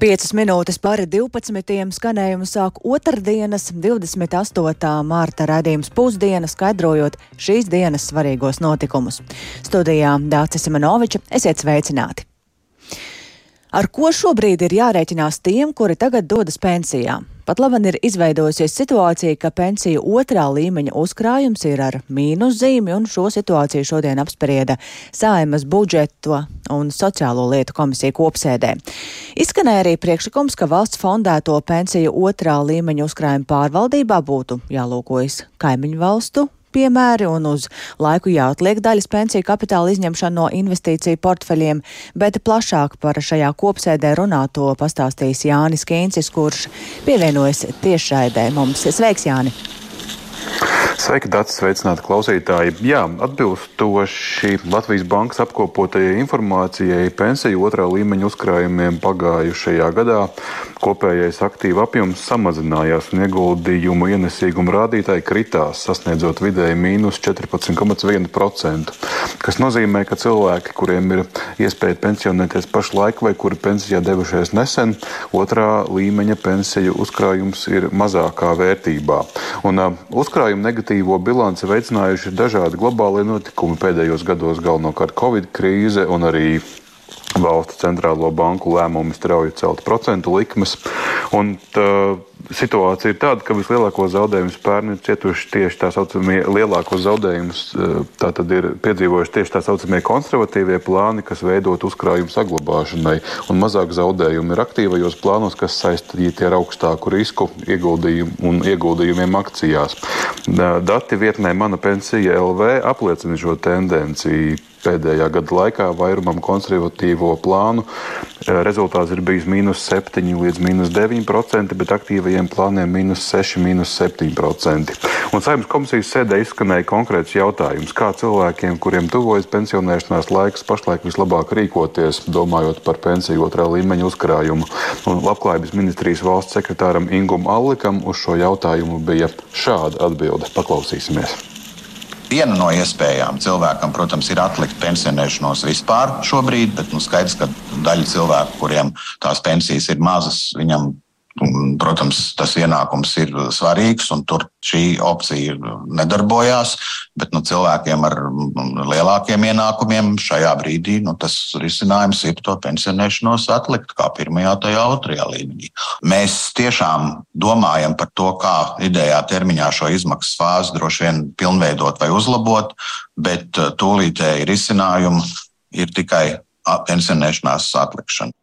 5 minūtes pāri 12. skanējumu sāk otrdienas, 28. mārta raidījums pusdiena, skaidrojot šīs dienas svarīgos notikumus. Studijā Dācis Simanoviča, esiet sveicināti! Ar ko šobrīd ir jārēķinās tiem, kuri tagad dodas pensijā? Pat labi ir izveidojusies situācija, ka pensiju otrā līmeņa uzkrājums ir ar mīnuszīmi, un šo situāciju šodien apsprieda Saimas budžeto un sociālo lietu komisija kopsēdē. Izskanēja arī priekšlikums, ka valsts fondēto pensiju otrā līmeņa uzkrājuma pārvaldībā būtu jālūkojas kaimiņu valstu piemēri un uz laiku jāatliek daļas pensiju kapitāla izņemšana no investīciju portfeļiem, bet plašāk par šajā kopsēdē runāto pastāstīs Jānis Kīncis, kurš pievienojas tiešraidē mums. Sveiks, Jāni! Sveiki, Dārts, sveicināti klausītāji. Jā, atbilstoši Latvijas Bankas apkopotajai informācijai, pensiju otrā līmeņa uzkrājumiem pagājušajā gadā kopējais aktīva apjoms samazinājās un ieguldījumu ienesīgumu rādītāji kritās, sasniedzot vidēji mīnus 14,1%, kas nozīmē, ka cilvēki, kuriem ir iespēja pensionēties pašlaik vai kuri pensijā devušies nesen, otrā līmeņa pensiju uzkrājums ir mazākā vērtībā. Un, uh, uzkrājumu negatīvi negatīvo bilanci veicinājuši dažādi globālie notikumi pēdējos gados, galvenokārt Covid krīze un arī valstu centrālo banku lēmumi strauji celt procentu likmes. Un tā, situācija ir tāda, ka vislielākos zaudējumus pērn ir cietuši tieši tā saucamie lielākos zaudējumus. Eh, tā tad ir piedzīvojuši tieši tā saucamie konservatīvie plāni, kas veidot uzkrājumu saglabāšanai, un mazāk zaudējumu ir aktīvajos plānos, kas saistīti ar augstāku risku ieguldījumu un ieguldījumiem akcijās. Dati vietnē Mana pensija LV apliecina šo tendenciju pēdējā gada laikā vairumam konservatīvo plānu rezultāts ir bijis mīnus 7 līdz mīnus 9%, bet aktīvajiem plāniem mīnus 6, mīnus 7%. Un saimnes komisijas sēdē izskanēja konkrēts jautājums, kā cilvēkiem, kuriem tuvojas pensionēšanās laiks, pašlaik vislabāk rīkoties, domājot par pensiju otrā līmeņa uzkrājumu. Un Labklājības ministrijas valsts sekretāram Ingum Allikam uz šo jautājumu bija šāda atbilde. Paklausīsimies! Viena no iespējām cilvēkam, protams, ir atlikt pensionēšanos vispār šobrīd, bet nu, skaidrs, ka daļa cilvēku, kuriem tās pensijas ir mazas, viņam protams, tas ienākums ir svarīgs, un tur šī opcija nedarbojās. Bet nu, cilvēkiem ar lielākiem ienākumiem šajā brīdī nu, tas risinājums ir to pensionēšanos atlikt kā pirmajā, tajā otrajā līmenī. Mēs tiešām domājam par to, kā idejā termiņā šo izmaksu fāzi droši vien pilnveidot vai uzlabot, bet tūlītēji risinājumi ir tikai pensionēšanās atlikšana.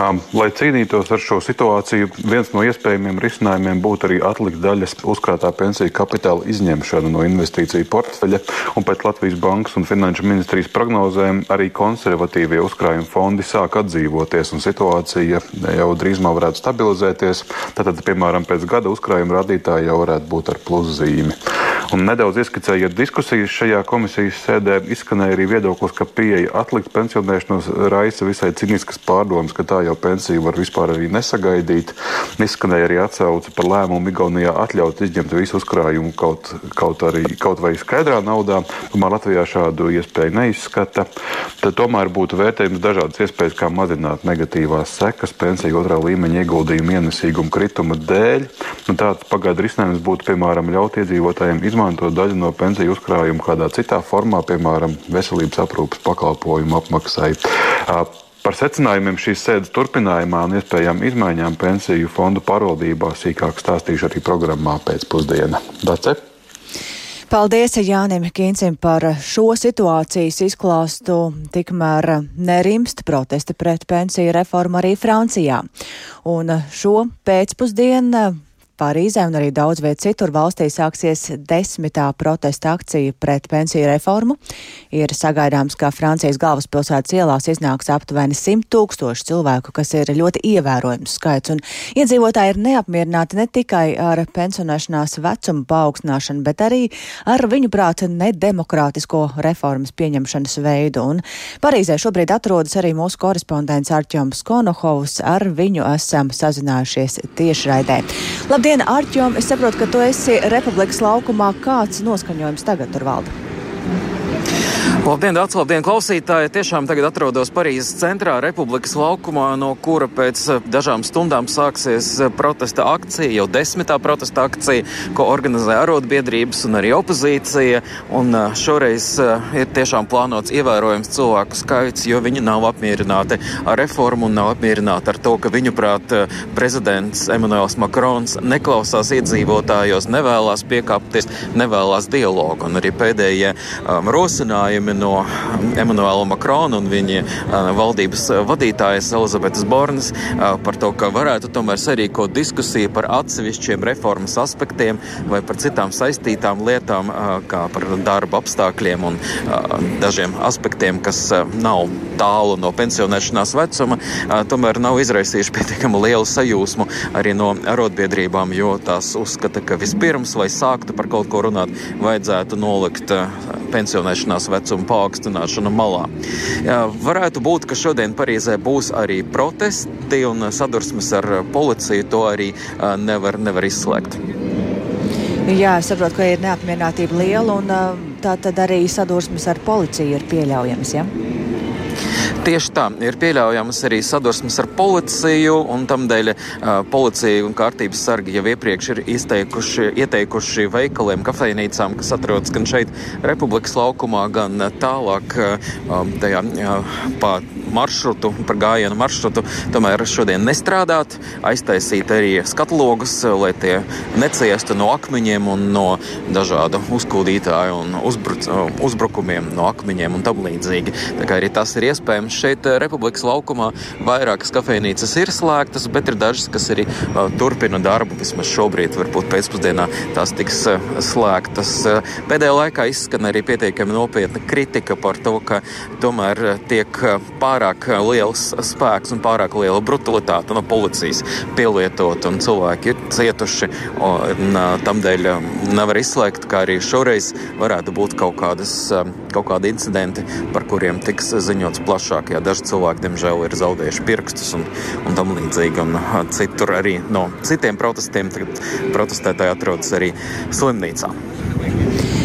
Lai cīnītos ar šo situāciju, viens no iespējamiem risinājumiem būtu arī atlikt daļas uzkrātā pensiju kapitāla izņemšana no investīciju portfeļa, un pēc Latvijas Bankas un Finanšu ministrijas prognozēm arī konservatīvie uzkrājuma fondi sāk atdzīvoties, un situācija jau drīzumā varētu stabilizēties. Tātad, piemēram, pēc gada uzkrājuma rādītāji jau varētu būt ar pluszīmi. Un nedaudz ieskicējot diskusijas šajā komisijas sēdē, izskanēja arī viedoklis, ka pieeja atlikt pensionēšanos raisa visai ciniskas pārdomas, ka tā jau pensiju var vispār arī nesagaidīt. Izskanēja arī atsauce par lēmumu Igaunijā atļaut izņemt visu uzkrājumu kaut, kaut, arī, kaut vai skaidrā naudā. Tomēr Latvijā šādu iespēju neizskata. Tad tomēr būtu vērtējums dažādas iespējas, kā mazināt negatīvās sekas pensiju otrā līmeņa ieguldījumu ienesīgumu krituma dēļ. Un tāds pagaidu risinājums būtu, piemēram, ļaut iedzīvotājiem izmantot izmantot daļu no pensiju uzkrājuma kādā citā formā, piemēram, veselības aprūpas pakalpojumu apmaksai. Par secinājumiem šīs sēdes turpinājumā un iespējām izmaiņām pensiju fondu pārvaldībā sīkāk stāstīšu arī programmā pēcpusdienā. Dace? Paldies Jānim Kīncim par šo situācijas izklāstu. Tikmēr nerimst protesti pret pensiju reformu arī Francijā. Un šo pēcpusdienu Parīzē un arī daudz viet citur valstī sāksies desmitā protesta akcija pret pensiju reformu. Ir sagaidāms, ka Francijas galvaspilsētas ielās iznāks aptuveni 100 tūkstoši cilvēku, kas ir ļoti ievērojams skaits. Un iedzīvotāji ir neapmierināti ne tikai ar pensionēšanās vecuma paaugstināšanu, bet arī ar viņu prātu nedemokrātisko reformas pieņemšanas veidu. Un Parīzē šobrīd atrodas arī mūsu korespondents Arķoms Konohovs. Ar viņu esam sazinājušies tiešraidē. Labdien! Labdien, Arčom! Es saprotu, ka tu esi Republikas laukumā. Kāds noskaņojums tagad tur valda? Labdien, Dārts, labdien, klausītāji! Tiešām tagad atrodos Parīzes centrā, Republikas laukumā, no kura pēc eh, dažām stundām sāksies eh, protesta akcija, jau desmitā protesta akcija, ko organizē arotbiedrības un arī opozīcija. Un eh, šoreiz ir tiešām plānots ievērojams cilvēku skaits, jo viņi nav apmierināti ar reformu un nav apmierināti ar to, ka viņuprāt prezidents Emmanuels Makrons neklausās iedzīvotājos, nevēlas piekāpties, nevēlas dialogu. Un arī pēdējie um, rosinājumi no Emanuela Makrona un viņa valdības vadītājas Elizabetes Bornas par to, ka varētu tomēr sarīkot diskusiju par atsevišķiem reformas aspektiem vai par citām saistītām lietām, kā par darba apstākļiem un dažiem aspektiem, kas nav tālu no pensionēšanās vecuma, tomēr nav izraisījuši pietiekami lielu sajūsmu arī no arotbiedrībām, jo tās uzskata, ka vispirms, lai sāktu par kaut ko runāt, vajadzētu nolikt pensionēšanās vecumu paaugstināšanu malā. Jā, varētu būt, ka šodien Parīzē būs arī protesti un sadursmes ar policiju. To arī nevar, nevar izslēgt. Jā, es saprotu, ka ir neapmierinātība liela un tā tad arī sadursmes ar policiju ir pieļaujamas. Ja? Tieši tā, ir pieļaujamas arī sadursmes ar policiju, un tamdēļ policija un kārtības sargi jau iepriekš ir izteikuši, ieteikuši veikaliem, kafejnīcām, kas atrodas gan šeit Republikas laukumā, gan tālāk tajā pa maršrutu, par gājienu maršrutu, tomēr šodien nestrādāt, aiztaisīt arī skatlogus, lai tie neciestu no akmeņiem un no dažādu uzkūdītāju un uzbruc, uzbrukumiem no akmeņiem un tam līdzīgi. Tā kā arī tas ir iespējams šeit eh, Republikas laukumā, vairākas kafejnīcas ir slēgtas, bet ir dažas, kas arī uh, turpina darbu. Vismaz šobrīd, varbūt pēcpusdienā, tās tiks uh, slēgtas. Pēdējā laikā izskan arī pietiekami nopietna kritika par to, ka tomēr tiek pārāk pārāk eh, liels spēks un pārāk liela brutalitāte no policijas pielietot, un cilvēki ir cietuši. Un, eh, tamdēļ eh, nevar izslēgt, ka arī šoreiz varētu būt kaut, kādas, kaut kādi incidenti, par kuriem tiks ziņots plašāk. Jā, daži cilvēki, diemžēl, ir zaudējuši pirkstus un, un tam līdzīgi. Un citur arī no citiem protestiem protestētāji atrodas arī slimnīcā.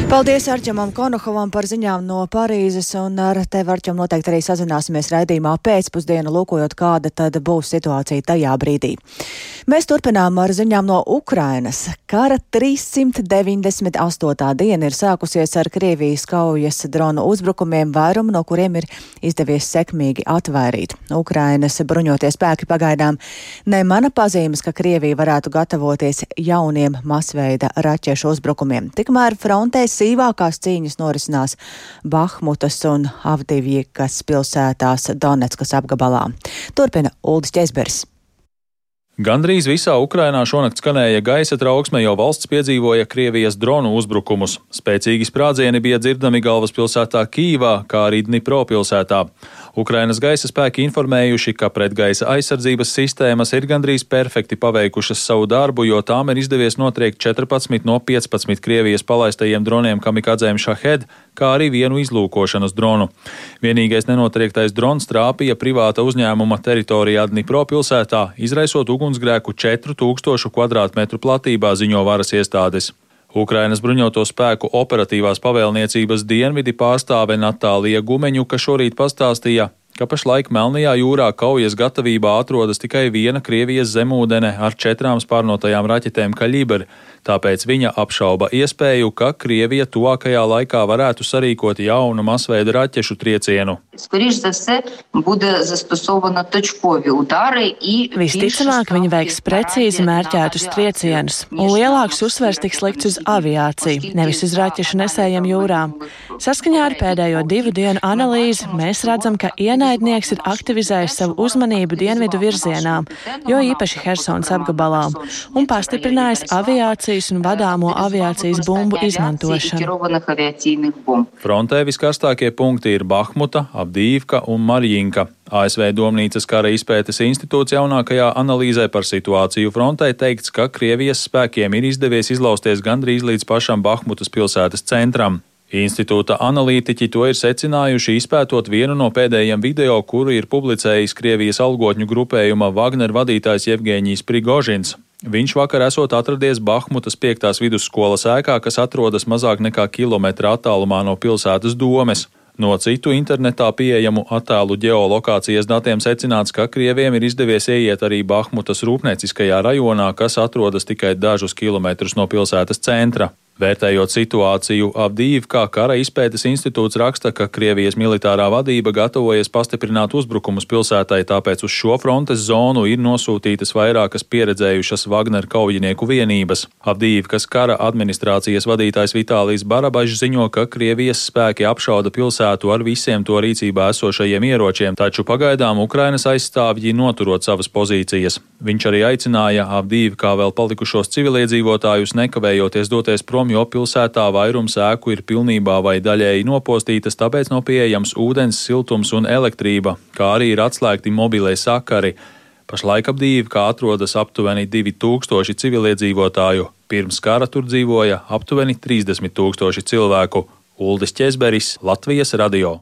Paldies Arķemam Konohovam par ziņām no Parīzes, un ar tevi, Arķem, noteikti arī sazināsimies raidījumā pēcpusdienu, lūkojot, kāda tad būs situācija tajā brīdī. Mēs turpinām ar ziņām no Ukrainas. Kara 398. diena ir sākusies ar Krievijas kaujas dronu uzbrukumiem, vairumu no kuriem ir izdevies sekmīgi atvairīt. Ukrainas bruņotie spēki pagaidām nemana pazīmes, ka Krievija varētu gatavoties jauniem masveida raķešu uzbrukumiem. Tikmēr frontē sīvākās cīņas norisinās Bahmutas un Avdiviekas pilsētās Donetskas apgabalā. Turpina Uldis Ķesbers. Gandrīz visā Ukrainā šonakt skanēja gaisa trauksme, jo valsts piedzīvoja Krievijas dronu uzbrukumus. Spēcīgi sprādzieni bija dzirdami galvaspilsētā Kīvā, kā arī Dnipro pilsētā. Ukrainas gaisa spēki informējuši, ka pretgaisa aizsardzības sistēmas ir gandrīz perfekti paveikušas savu darbu, jo tām ir izdevies notriekt 14 no 15 Krievijas palaistajiem droniem kamikadzēm Shahed, kā arī vienu izlūkošanas dronu. Vienīgais nenotriektais drons trāpīja privāta uzņēmuma teritorijā Dnipro pilsētā, izraisot ugunsgrēku 4000 km platībā, ziņo varas iestādes. Ukrainas bruņoto spēku operatīvās pavēlniecības dienvidi pārstāve Natālija Gumeņuka šorīt pastāstīja, ka pašlaik Melnajā jūrā kaujas gatavībā atrodas tikai viena Krievijas zemūdene ar četrām spārnotajām raķetēm Kaļibri, tāpēc viņa apšauba iespēju, ka Krievija tuvākajā laikā varētu sarīkot jaunu masveida raķešu triecienu. Visticamāk, viņi veiks precīzi mērķētus triecienus, un lielāks uzsvers tiks likts uz aviāciju, nevis uz raķešu nesējiem jūrā. Saskaņā ar pēdējo divu dienu analīzi mēs redzam, ka ienaidnieks ir aktivizējis savu uzmanību dienvidu virzienā, jo īpaši Helsonas apgabalā, un pastiprinājis aviāciju aviācijas un vadāmo aviācijas bumbu izmantošanu. Frontē viskarstākie punkti ir Bahmuta, Abdīvka un Marjinka. ASV Domnīcas kara izpētes institūts jaunākajā analīzē par situāciju frontē teikts, ka Krievijas spēkiem ir izdevies izlausties gandrīz līdz pašam Bahmutas pilsētas centram. Institūta analītiķi to ir secinājuši izpētot vienu no pēdējiem video, kuru ir publicējis Krievijas algotņu grupējuma Wagner vadītājs Jevgēņijs Prigožins. Viņš vakar esot atradies Bahmutas 5. vidusskolas ēkā, kas atrodas mazāk nekā kilometra attālumā no pilsētas domes. No citu internetā pieejamu attēlu geolokācijas datiem secināts, ka Krieviem ir izdevies ieiet arī Bahmutas rūpnieciskajā rajonā, kas atrodas tikai dažus kilometrus no pilsētas centra. Vērtējot situāciju, Avdīvkā kara izpētes institūts raksta, ka Krievijas militārā vadība gatavojas pastiprināt uzbrukumus pilsētai, tāpēc uz šo frontes zonu ir nosūtītas vairākas pieredzējušas Wagner kaujinieku vienības. Avdīvkas kara administrācijas vadītājs Vitālijs Barabažs ziņo, ka Krievijas spēki apšauda pilsētu ar visiem to rīcībā esošajiem ieročiem, taču pagaidām Ukrainas aizstāvji noturot savas pozīcijas. Viņš arī aicināja Avdīvkā vēl palikušos civiliedzīvotājus nekavējoties doties prom prom, jo pilsētā vairums ēku ir pilnībā vai daļēji nopostītas, tāpēc nav pieejams ūdens, siltums un elektrība, kā arī ir atslēgti mobilie sakari. Pašlaik ap divi, kā atrodas aptuveni 2000 civiliedzīvotāju, pirms kara tur dzīvoja aptuveni 30 tūkstoši cilvēku. Uldis Česberis, Latvijas radio.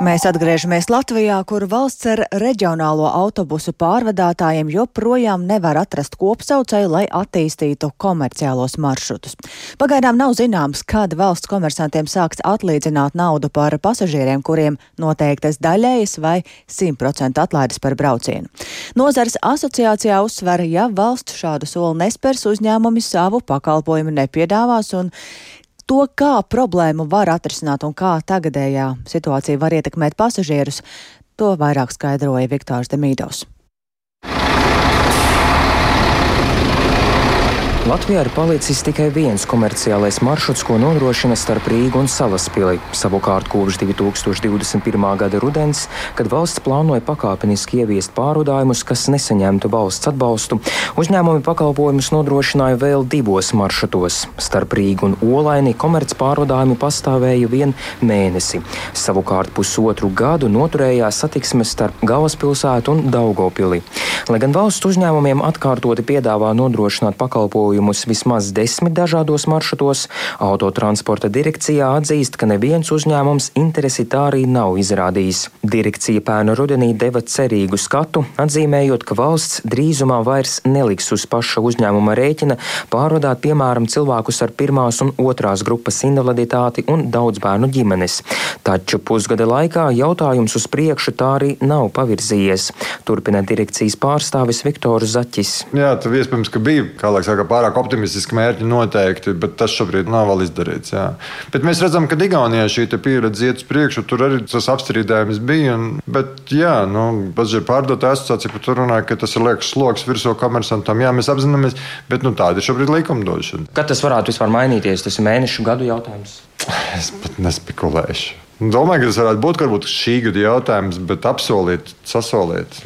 Mēs atgriežamies Latvijā, kur valsts ar reģionālo autobusu pārvadātājiem joprojām nevar atrast kopsaucēju, lai attīstītu komerciālos maršrutus. Pagaidām nav zināms, kad valsts komersantiem sāks atlīdzināt naudu par pasažieriem, kuriem noteiktas daļējas vai 100% atlaides par braucienu. Nozars asociācijā uzsver, ja valsts šādu soli nespers, uzņēmumi savu pakalpojumu nepiedāvās un To, kā problēmu var atrisināt un kā tagadējā situācija var ietekmēt pasažierus, to vairāk skaidroja Viktors Demīdovs. Latvijā ir palicis tikai viens komerciālais maršruts, ko nodrošina starp Rīgu un Salaspili. Savukārt kopš 2021. gada rudens, kad valsts plānoja pakāpeniski ieviest pārvadājumus, kas nesaņemtu valsts atbalstu, uzņēmumi pakalpojumus nodrošināja vēl divos maršrutos. Starp Rīgu un Olaini komerc pārvadājumi pastāvēja vien mēnesi. Savukārt pusotru gadu noturējās satiksmes starp galvaspilsētu un Daugopili. Lai gan valsts uzņēmumiem atkārtoti piedāvā nodrošināt pakalpojumu, pakalpojumus vismaz desmit dažādos maršrutos, autotransporta direkcijā atzīst, ka neviens uzņēmums interesi tā arī nav izrādījis. Direkcija pēnu rudenī deva cerīgu skatu, atzīmējot, ka valsts drīzumā vairs neliks uz paša uzņēmuma rēķina pārvadāt piemēram cilvēkus ar pirmās un otrās grupas invaliditāti un daudz bērnu ģimenes. Taču pusgada laikā jautājums uz priekšu tā arī nav pavirzījies. Turpina direkcijas pārstāvis Viktors Zaķis. Jā, tas iespējams, ka bija, saka, pārāk optimistiski mērķi noteikti, bet tas šobrīd nav vēl izdarīts. Jā. Bet mēs redzam, ka Igaunijā šī pieredze iet uz priekšu, tur arī tas apstrīdējums bija. Un, bet, jā, nu, pašai pārdotāja asociācija par to runāja, ka tas ir liekas sloks virsū komersantam. Jā, mēs apzināmies, bet nu, tāda ir šobrīd likumdošana. Kad tas varētu vispār mainīties? Tas ir mēnešu gadu jautājums. Es pat nespekulēšu. Domāju, ka tas varētu būt varbūt šī gada jautājums, bet apsolīt, sasolīt.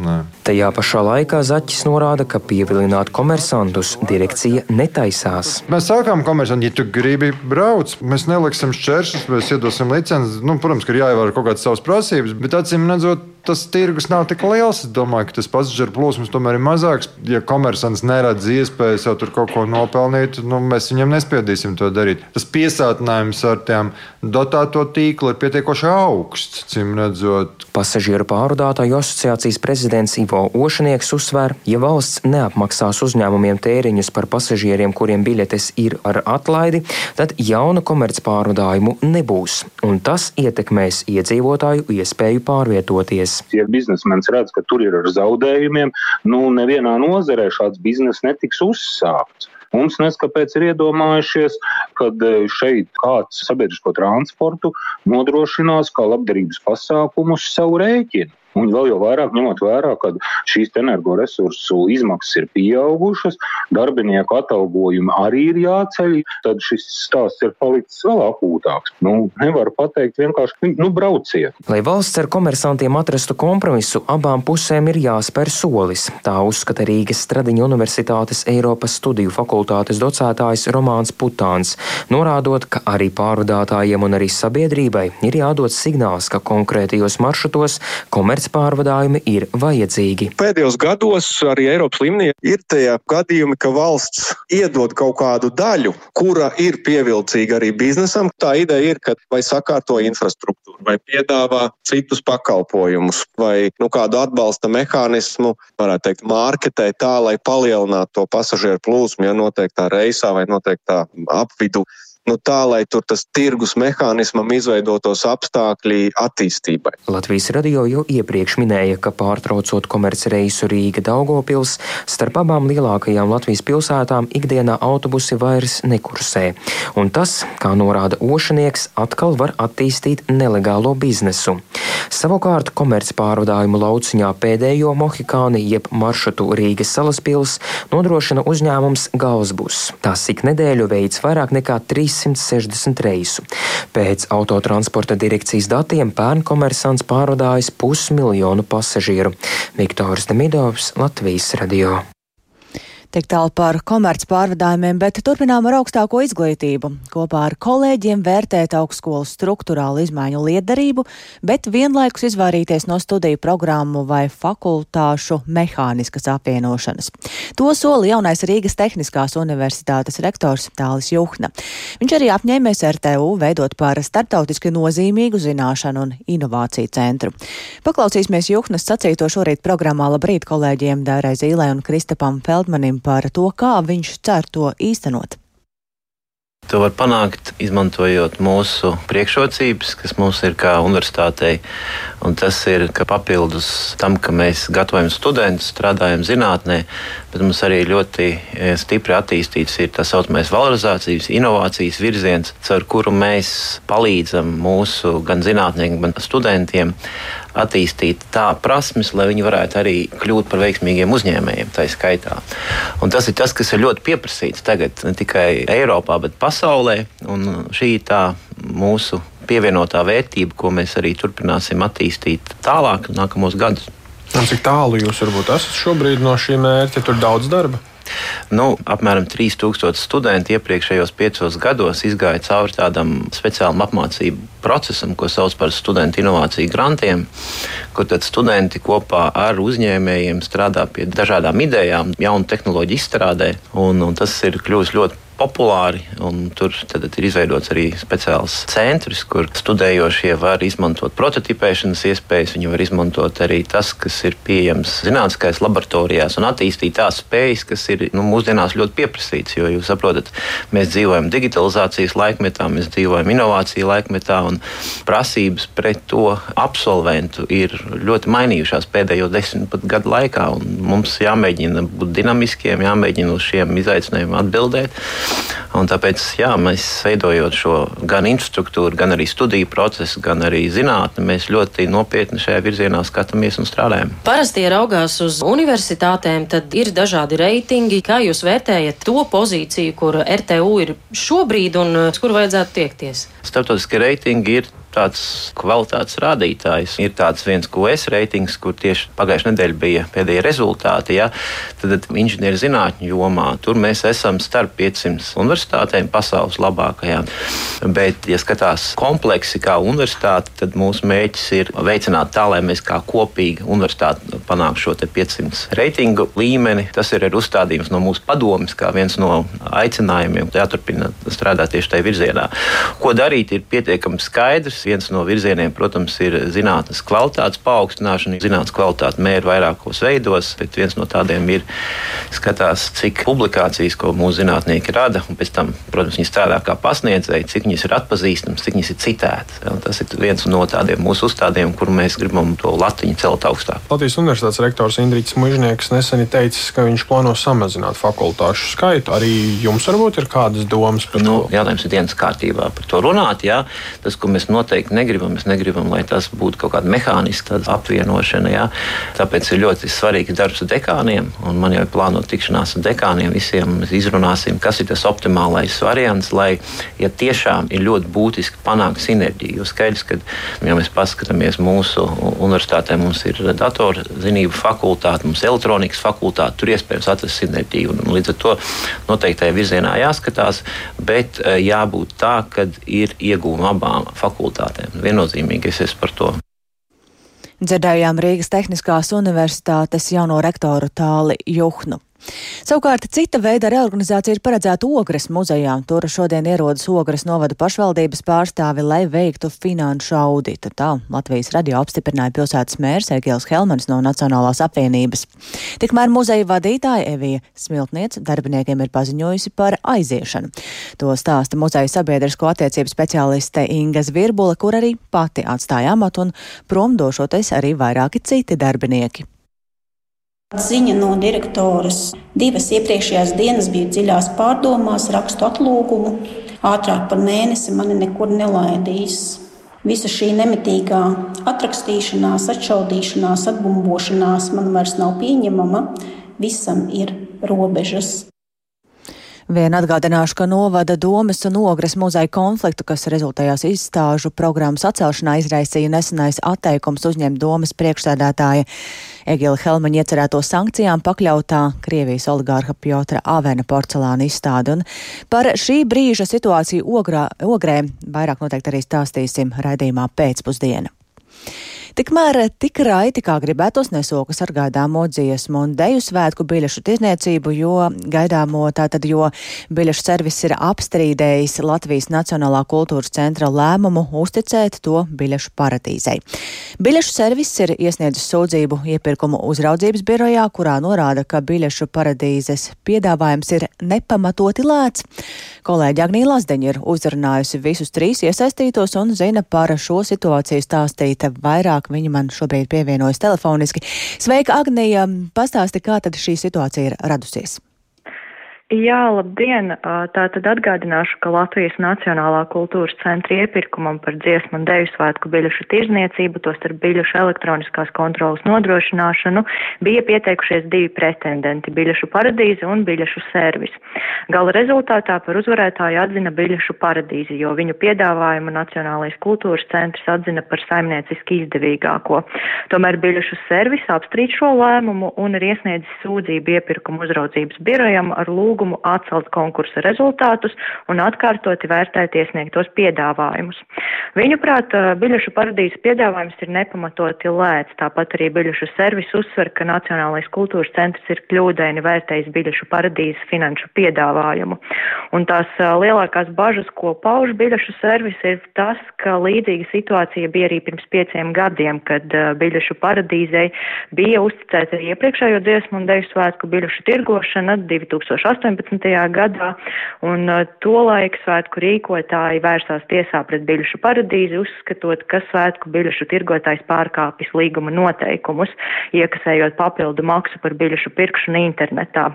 Nē. Tajā pašā laikā Zaķis norāda, ka pievilināt komersantus direkcija netaisās. Mēs sākām komersantu, ja tu gribi braukt, mēs neliksim šķēršļus, mēs iedosim licenci. Nu, protams, ka ir jāievēro kaut kādas savas prasības, bet acīm redzot, tas tirgus nav tik liels. Es domāju, ka tas pasažieru plūsmas tomēr ir mazāks. Ja komersants neredz iespējas jau tur kaut ko nopelnīt, nu, mēs viņam nespiedīsim to darīt. Tas piesātinājums ar tiem dotēto tīklu ir pietiekoši augsts, cim redzot. Pasažieru pārvadātāju asociācijas prezidents Ivo Ošanieks uzsver, ja valsts neapmaksās uzņēmumiem tēriņus par pasažieriem, kuriem biļetes ir ar atlaidi, tad jaunu komercpārvadājumu nebūs, un tas ietekmēs iedzīvotāju iespēju pārvietoties biznes. Ja biznesmenis redz, ka tur ir ar zaudējumiem, nu nevienā nozarē šāds biznes netiks uzsākts. Mums neskapēc ir iedomājušies, ka e, šeit kāds sabiedrisko transportu nodrošinās kā labdarības pasākumus savu rēķinu. Un vēl jau vairāk ņemot vērā, ka šīs energoresursu izmaksas ir pieaugušas, darbinieku atalgojumi arī ir jāceļ, tad šis stāsts ir palicis vēl akūtāks. Nu, nevar pateikt vienkārši, nu, brauciet. Lai valsts ar komersantiem atrastu kompromisu, abām pusēm ir jāspēr solis. Tā uzskata Rīgas Stradiņa Universitātes Eiropas studiju fakultātes docētājs Romāns Putāns, norādot, ka arī pārvadātājiem un arī sabiedrībai ir jādod signāls, ka konkrētajos maršrutos komersanti komercpārvadājumi ir vajadzīgi. Pēdējos gados arī Eiropas līmenī ir tie gadījumi, ka valsts iedod kaut kādu daļu, kura ir pievilcīga arī biznesam. Tā ideja ir, ka vai sakārto infrastruktūru, vai piedāvā citus pakalpojumus, vai nu, kādu atbalsta mehānismu, varētu teikt, mārketē tā, lai palielinātu to pasažieru plūsmu, ja noteiktā reisā vai noteiktā apvidu nu, tā, lai tur tas tirgus mehānismam izveidotos apstākļi attīstībai. Latvijas radio jau iepriekš minēja, ka pārtraucot komercreisu Rīga Daugopils, starp abām lielākajām Latvijas pilsētām ikdienā autobusi vairs nekursē. Un tas, kā norāda Ošanieks, atkal var attīstīt nelegālo biznesu. Savukārt komercpārvadājumu lauciņā pēdējo mohikāni jeb maršrutu Rīgas salaspils nodrošina uzņēmums Galsbus. Tas ik nedēļu veids vairāk nekā 3 360 reisu. Pēc autotransporta direkcijas datiem pērn komersants pārvadājis pusmiljonu pasažieru. Viktors Demidovs, Latvijas radio. Tik tālu par komerc pārvadājumiem, bet turpinām ar augstāko izglītību. Kopā ar kolēģiem vērtēt augstskolas struktūrālu izmaiņu liederību, bet vienlaikus izvairīties no studiju programmu vai fakultāšu mehāniskas apvienošanas. To soli jaunais Rīgas Tehniskās universitātes rektors Tālis Juhna. Viņš arī apņēmies RTU veidot par starptautiski nozīmīgu zināšanu un inovāciju centru. Paklausīsimies Juhnas sacīto šorīt programmā Labrīt kolēģiem Dairai Zīlē un Kristapam Feldmanim par to, kā viņš cer to īstenot. To var panākt, izmantojot mūsu priekšrocības, kas mums ir kā universitātei. Un tas ir, papildus tam, ka mēs gatavojam studentus, strādājam zinātnē, bet mums arī ļoti e, stipri attīstīts ir tā saucamais valorizācijas, inovācijas virziens, caur kuru mēs palīdzam mūsu gan zinātniekiem, gan studentiem attīstīt tā prasmes, lai viņi varētu arī kļūt par veiksmīgiem uzņēmējiem, tā skaitā. Un tas ir tas, kas ir ļoti pieprasīts tagad ne tikai Eiropā, bet pasaulē. Un šī ir tā mūsu pievienotā vērtība, ko mēs arī turpināsim attīstīt tālāk, nākamos gadus. Un cik tālu jūs varbūt esat šobrīd no šī mērķa? Tur daudz darba. Nu, apmēram 3000 studenti iepriekšējos piecos gados izgāja cauri tādam speciālam apmācību procesam, ko sauc par studentu inovāciju grantiem, kur studenti kopā ar uzņēmējiem strādā pie dažādām idejām, jaunu tehnoloģiju izstrādē. Un, un tas ir kļuvis ļoti populāri. Tur tad, ir izveidots arī speciāls centrs, kur studējošie var izmantot prototipēšanas iespējas. Viņi var izmantot arī tas, kas ir pieejams zinātniskajās laboratorijās un attīstīt tās spējas, kas ir nu, mūsdienās ļoti pieprasītas. Jo jūs saprotat, mēs dzīvojam digitalizācijas laikmetā, mēs dzīvojam inovāciju laikmetā un prasības pret to absolventu ir ļoti mainījušās pēdējo desmit gadu laikā. Mums jāmēģina būt dinamiskiem, jāmēģina uz šiem izaicinājumiem atbildēt. Un tāpēc jā, mēs veidojot šo gan infrastruktūru, gan arī studiju procesu, gan arī zinātni, mēs ļoti nopietni šajā virzienā skatāmies un strādājam. Parasti, raugās uz universitātēm, tad ir dažādi reitingi. Kā jūs vērtējat to pozīciju, kur RTU ir šobrīd un uz kur vajadzētu tiekties? Startautiskie reitingi ir tāds kvalitātes rādītājs. Ir tāds viens QS reitings, kur tieši pagājušajā nedēļā bija pēdējie rezultāti. Ja? Tad inženierzinātņu jomā tur mēs esam starp 500 universitātēm, pasaules labākajām. Bet, ja skatās kompleksi kā universitāte, tad mūsu mērķis ir veicināt tā, lai mēs kā kopīga universitāte panāktu šo 500 reitingu līmeni. Tas ir uzstādījums no mūsu padomes, kā viens no aicinājumiem. Jāturpina strādāt tieši tajā virzienā. Ko darīt, ir pietiekami skaidrs Viens no virzieniem, protams, ir zinātnes kvalitātes paaugstināšana. Zinātnes kvalitāte mēra vairākos veidos, bet viens no tādiem ir skatās, cik publikācijas, ko mūsu zinātnieki rada, un pēc tam, protams, viņi strādā kā pasniedzēji, cik viņas ir atpazīstamas, cik viņas ir citētas. Tas ir viens no tādiem mūsu uzstādījumiem, kur mēs gribam to latiņu celt augstāk. Latvijas Universitātes rektors Indričs Mužnieks nesen ir teicis, ka viņš plāno samazināt fakultāšu skaitu. Arī jums varbūt ir kādas domas par nu, to? Jautājums ir dienas kārtībā par to runāt. Jā. Tas, ko mēs noteikti noteikti negribam. Mēs negribam, lai tas būtu kaut kāda mehāniska apvienošana. Jā. Tāpēc ir ļoti svarīgs darbs ar dekāniem. Man jau ir plānota tikšanās ar dekāniem. Visiem mēs izrunāsim, kas ir tas optimālais variants, lai ja tiešām ir ļoti būtiski panākt sinerģiju. Jo skaidrs, ka, ja mēs paskatāmies mūsu universitātē, mums ir datorzinību fakultāte, mums ir elektronikas fakultāte, tur iespējams atrast sinerģiju. Un, līdz ar to noteiktajā virzienā jāskatās, bet eh, jābūt tā, ka ir iegūma abām fakultātēm. Viennozīmīgi es esmu par to. Dzirdējām Rīgas Tehniskās Universitātes jauno rektoru Tāli Juhnu. Savukārt cita veida reorganizācija ir paredzēta Ogres muzejā. Tur šodien ierodas Ogres novada pašvaldības pārstāvi, lai veiktu finanšu auditu. Tā Latvijas radio apstiprināja pilsētas mērs Egils Helmans no Nacionālās apvienības. Tikmēr muzeja vadītāja Evija Smiltniec darbiniekiem ir paziņojusi par aiziešanu. To stāsta muzeja sabiedrisko attiecību speciāliste Inga Zvirbula, kur arī pati atstāja amatu un prom došoties arī vairāki citi darbinieki. Ziņa no direktoras. Divas iepriekšējās dienas biju dziļās pārdomās, rakstu atlūgumu. Ātrāk par mēnesi mani nekur nelaidīs. Visa šī nemitīgā atrakstīšanās, atšaudīšanās, atbumbošanās man vairs nav pieņemama. Visam ir robežas. Vien atgādināšu, ka novada domas un ogres muzeja konfliktu, kas rezultējās izstāžu programmas atcelšanā, izraisīja nesenais atteikums uzņemt domas priekšsēdētāja Egila Helmaņa iecerēto sankcijām pakļautā Krievijas oligārha Pjotra Avena porcelāna izstāde. Un par šī brīža situāciju ogrā, ogrē vairāk noteikti arī stāstīsim raidījumā pēcpusdiena. Tikmēr tik raiti, kā gribētos, nesokas ar gaidāmo dziesmu un deju svētku biļešu tirzniecību, jo gaidāmo tātad, jo biļešu servis ir apstrīdējis Latvijas Nacionālā kultūras centra lēmumu uzticēt to biļešu paradīzei. Biļešu servis ir iesniedzis sūdzību iepirkumu uzraudzības birojā, kurā norāda, ka biļešu paradīzes piedāvājums ir nepamatoti lēts. Kolēģi Agnija Lazdeņa ir uzrunājusi visus trīs iesaistītos un zina par šo situāciju stāstīt vairāk vairāk. Viņa man šobrīd pievienojas telefoniski. Sveika, Agnija! Pastāsti, kā tad šī situācija ir radusies? Jā, labdien! Tā tad atgādināšu, ka Latvijas Nacionālā kultūras centra iepirkumam par dziesmu un deju svētku biļešu tirzniecību, tostarp biļešu elektroniskās kontrolas nodrošināšanu, bija pieteikušies divi pretendenti - biļešu paradīze un biļešu servis. Gala rezultātā par uzvarētāju atzina biļešu paradīzi, jo viņu piedāvājumu Nacionālais kultūras centrs atzina par saimnieciski izdevīgāko. Tomēr biļešu servis apstrīd šo lēmumu un ir iesniedzis sūdzību iepirkumu uzraudzības birojam ar lūgumu lūgumu atcelt konkursa rezultātus un atkārtoti vērtēt iesniegtos piedāvājumus. Viņuprāt, biļešu paradīzes piedāvājums ir nepamatoti lēts, tāpat arī biļešu servis uzsver, ka Nacionālais kultūras centrs ir kļūdaini vērtējis biļešu paradīzes finanšu piedāvājumu. Un tās lielākās bažas, ko pauž biļešu servis, ir tas, ka līdzīga situācija bija arī pirms pieciem gadiem, kad biļešu paradīzei bija uzticēta iepriekšējo dziesmu un deju svētku biļešu tirgošana 2008. 18. gadā, un uh, tolaik svētku rīkotāji vērsās tiesā pret biļešu paradīzi, uzskatot, ka svētku biļešu tirgotājs pārkāpis līguma noteikumus, iekasējot papildu maksu par biļešu pirkšanu internetā.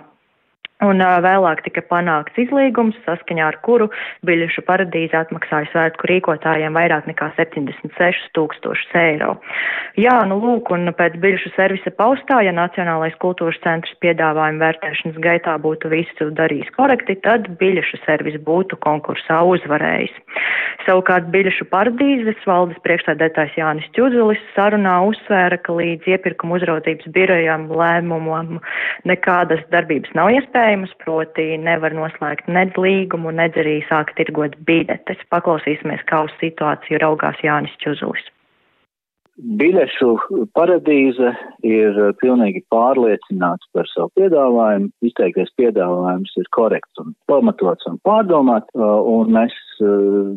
Un vēlāk tika panākts izlīgums, saskaņā ar kuru biļešu paradīze atmaksāja svētku rīkotājiem vairāk nekā 76 tūkstošus eiro. Jā, nu lūk, un pēc biļešu servisa paustā, ja Nacionālais kultūras centrs piedāvājumu vērtēšanas gaitā būtu visu darījis korekti, tad biļešu servis būtu konkursā uzvarējis. Savukārt biļešu paradīzes valdes priekšstādētājs Jānis Čudzulis sarunā uzsvēra, ka līdz iepirkuma uzraudzības birojām lēmumam nekādas darbības nav iespējas iespējams, proti nevar noslēgt nedz līgumu, nedz arī sākt tirgot biļetes. Paklausīsimies, kā uz situāciju raugās Jānis Čuzulis. Biļešu paradīze ir pilnīgi pārliecināts par savu piedāvājumu. Izteiktais piedāvājums ir korekts un pamatots un pārdomāts, un mēs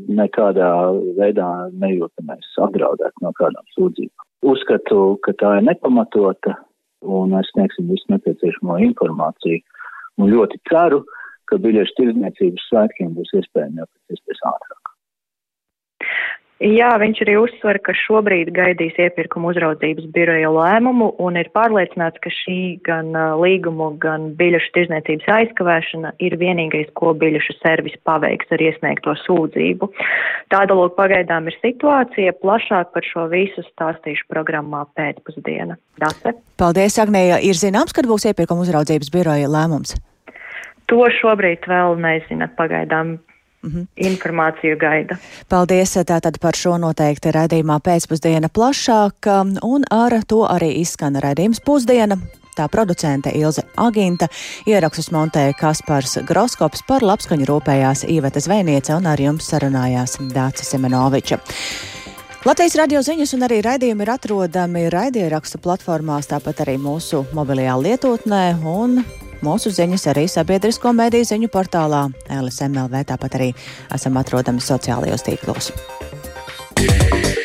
nekādā veidā nejūtamies apdraudēt no kādām sūdzībām. Uzskatu, ka tā ir nepamatota, un mēs sniegsim visu nepieciešamo informāciju un ļoti ceru, ka biļešu tirdzniecības svētkiem būs iespējami jau pēc iespējas ātrāk. Jā, viņš arī uzsver, ka šobrīd gaidīs iepirkuma uzraudzības biroja lēmumu un ir pārliecināts, ka šī gan līgumu, gan biļešu tirzniecības aizkavēšana ir vienīgais, ko biļešu servis paveiks ar iesniegto sūdzību. Tāda lūk pagaidām ir situācija. Plašāk par šo visu stāstīšu programmā pēcpusdiena. Dase. Paldies, Agnēja. Ir zināms, kad būs iepirkuma uzraudzības biroja lēmums? To šobrīd vēl nezina pagaidām. -hmm. Informāciju gaida. Paldies tātad par šo noteikti raidījumā pēcpusdiena plašāk, un ar to arī izskan raidījums pusdiena. Tā producente Ilze Aginta, ierakstus montēja Kaspars Groskops, par labskaņu rūpējās Īveta Zvejniece un ar jums sarunājās Dācis Semenoviča. Latvijas radio ziņas un arī raidījumi ir atrodami raidierakstu platformās, tāpat arī mūsu mobilajā lietotnē un mūsu ziņas arī sabiedrisko mediju ziņu portālā LSMLV, tāpat arī esam atrodami sociālajos tīklos. Yeah.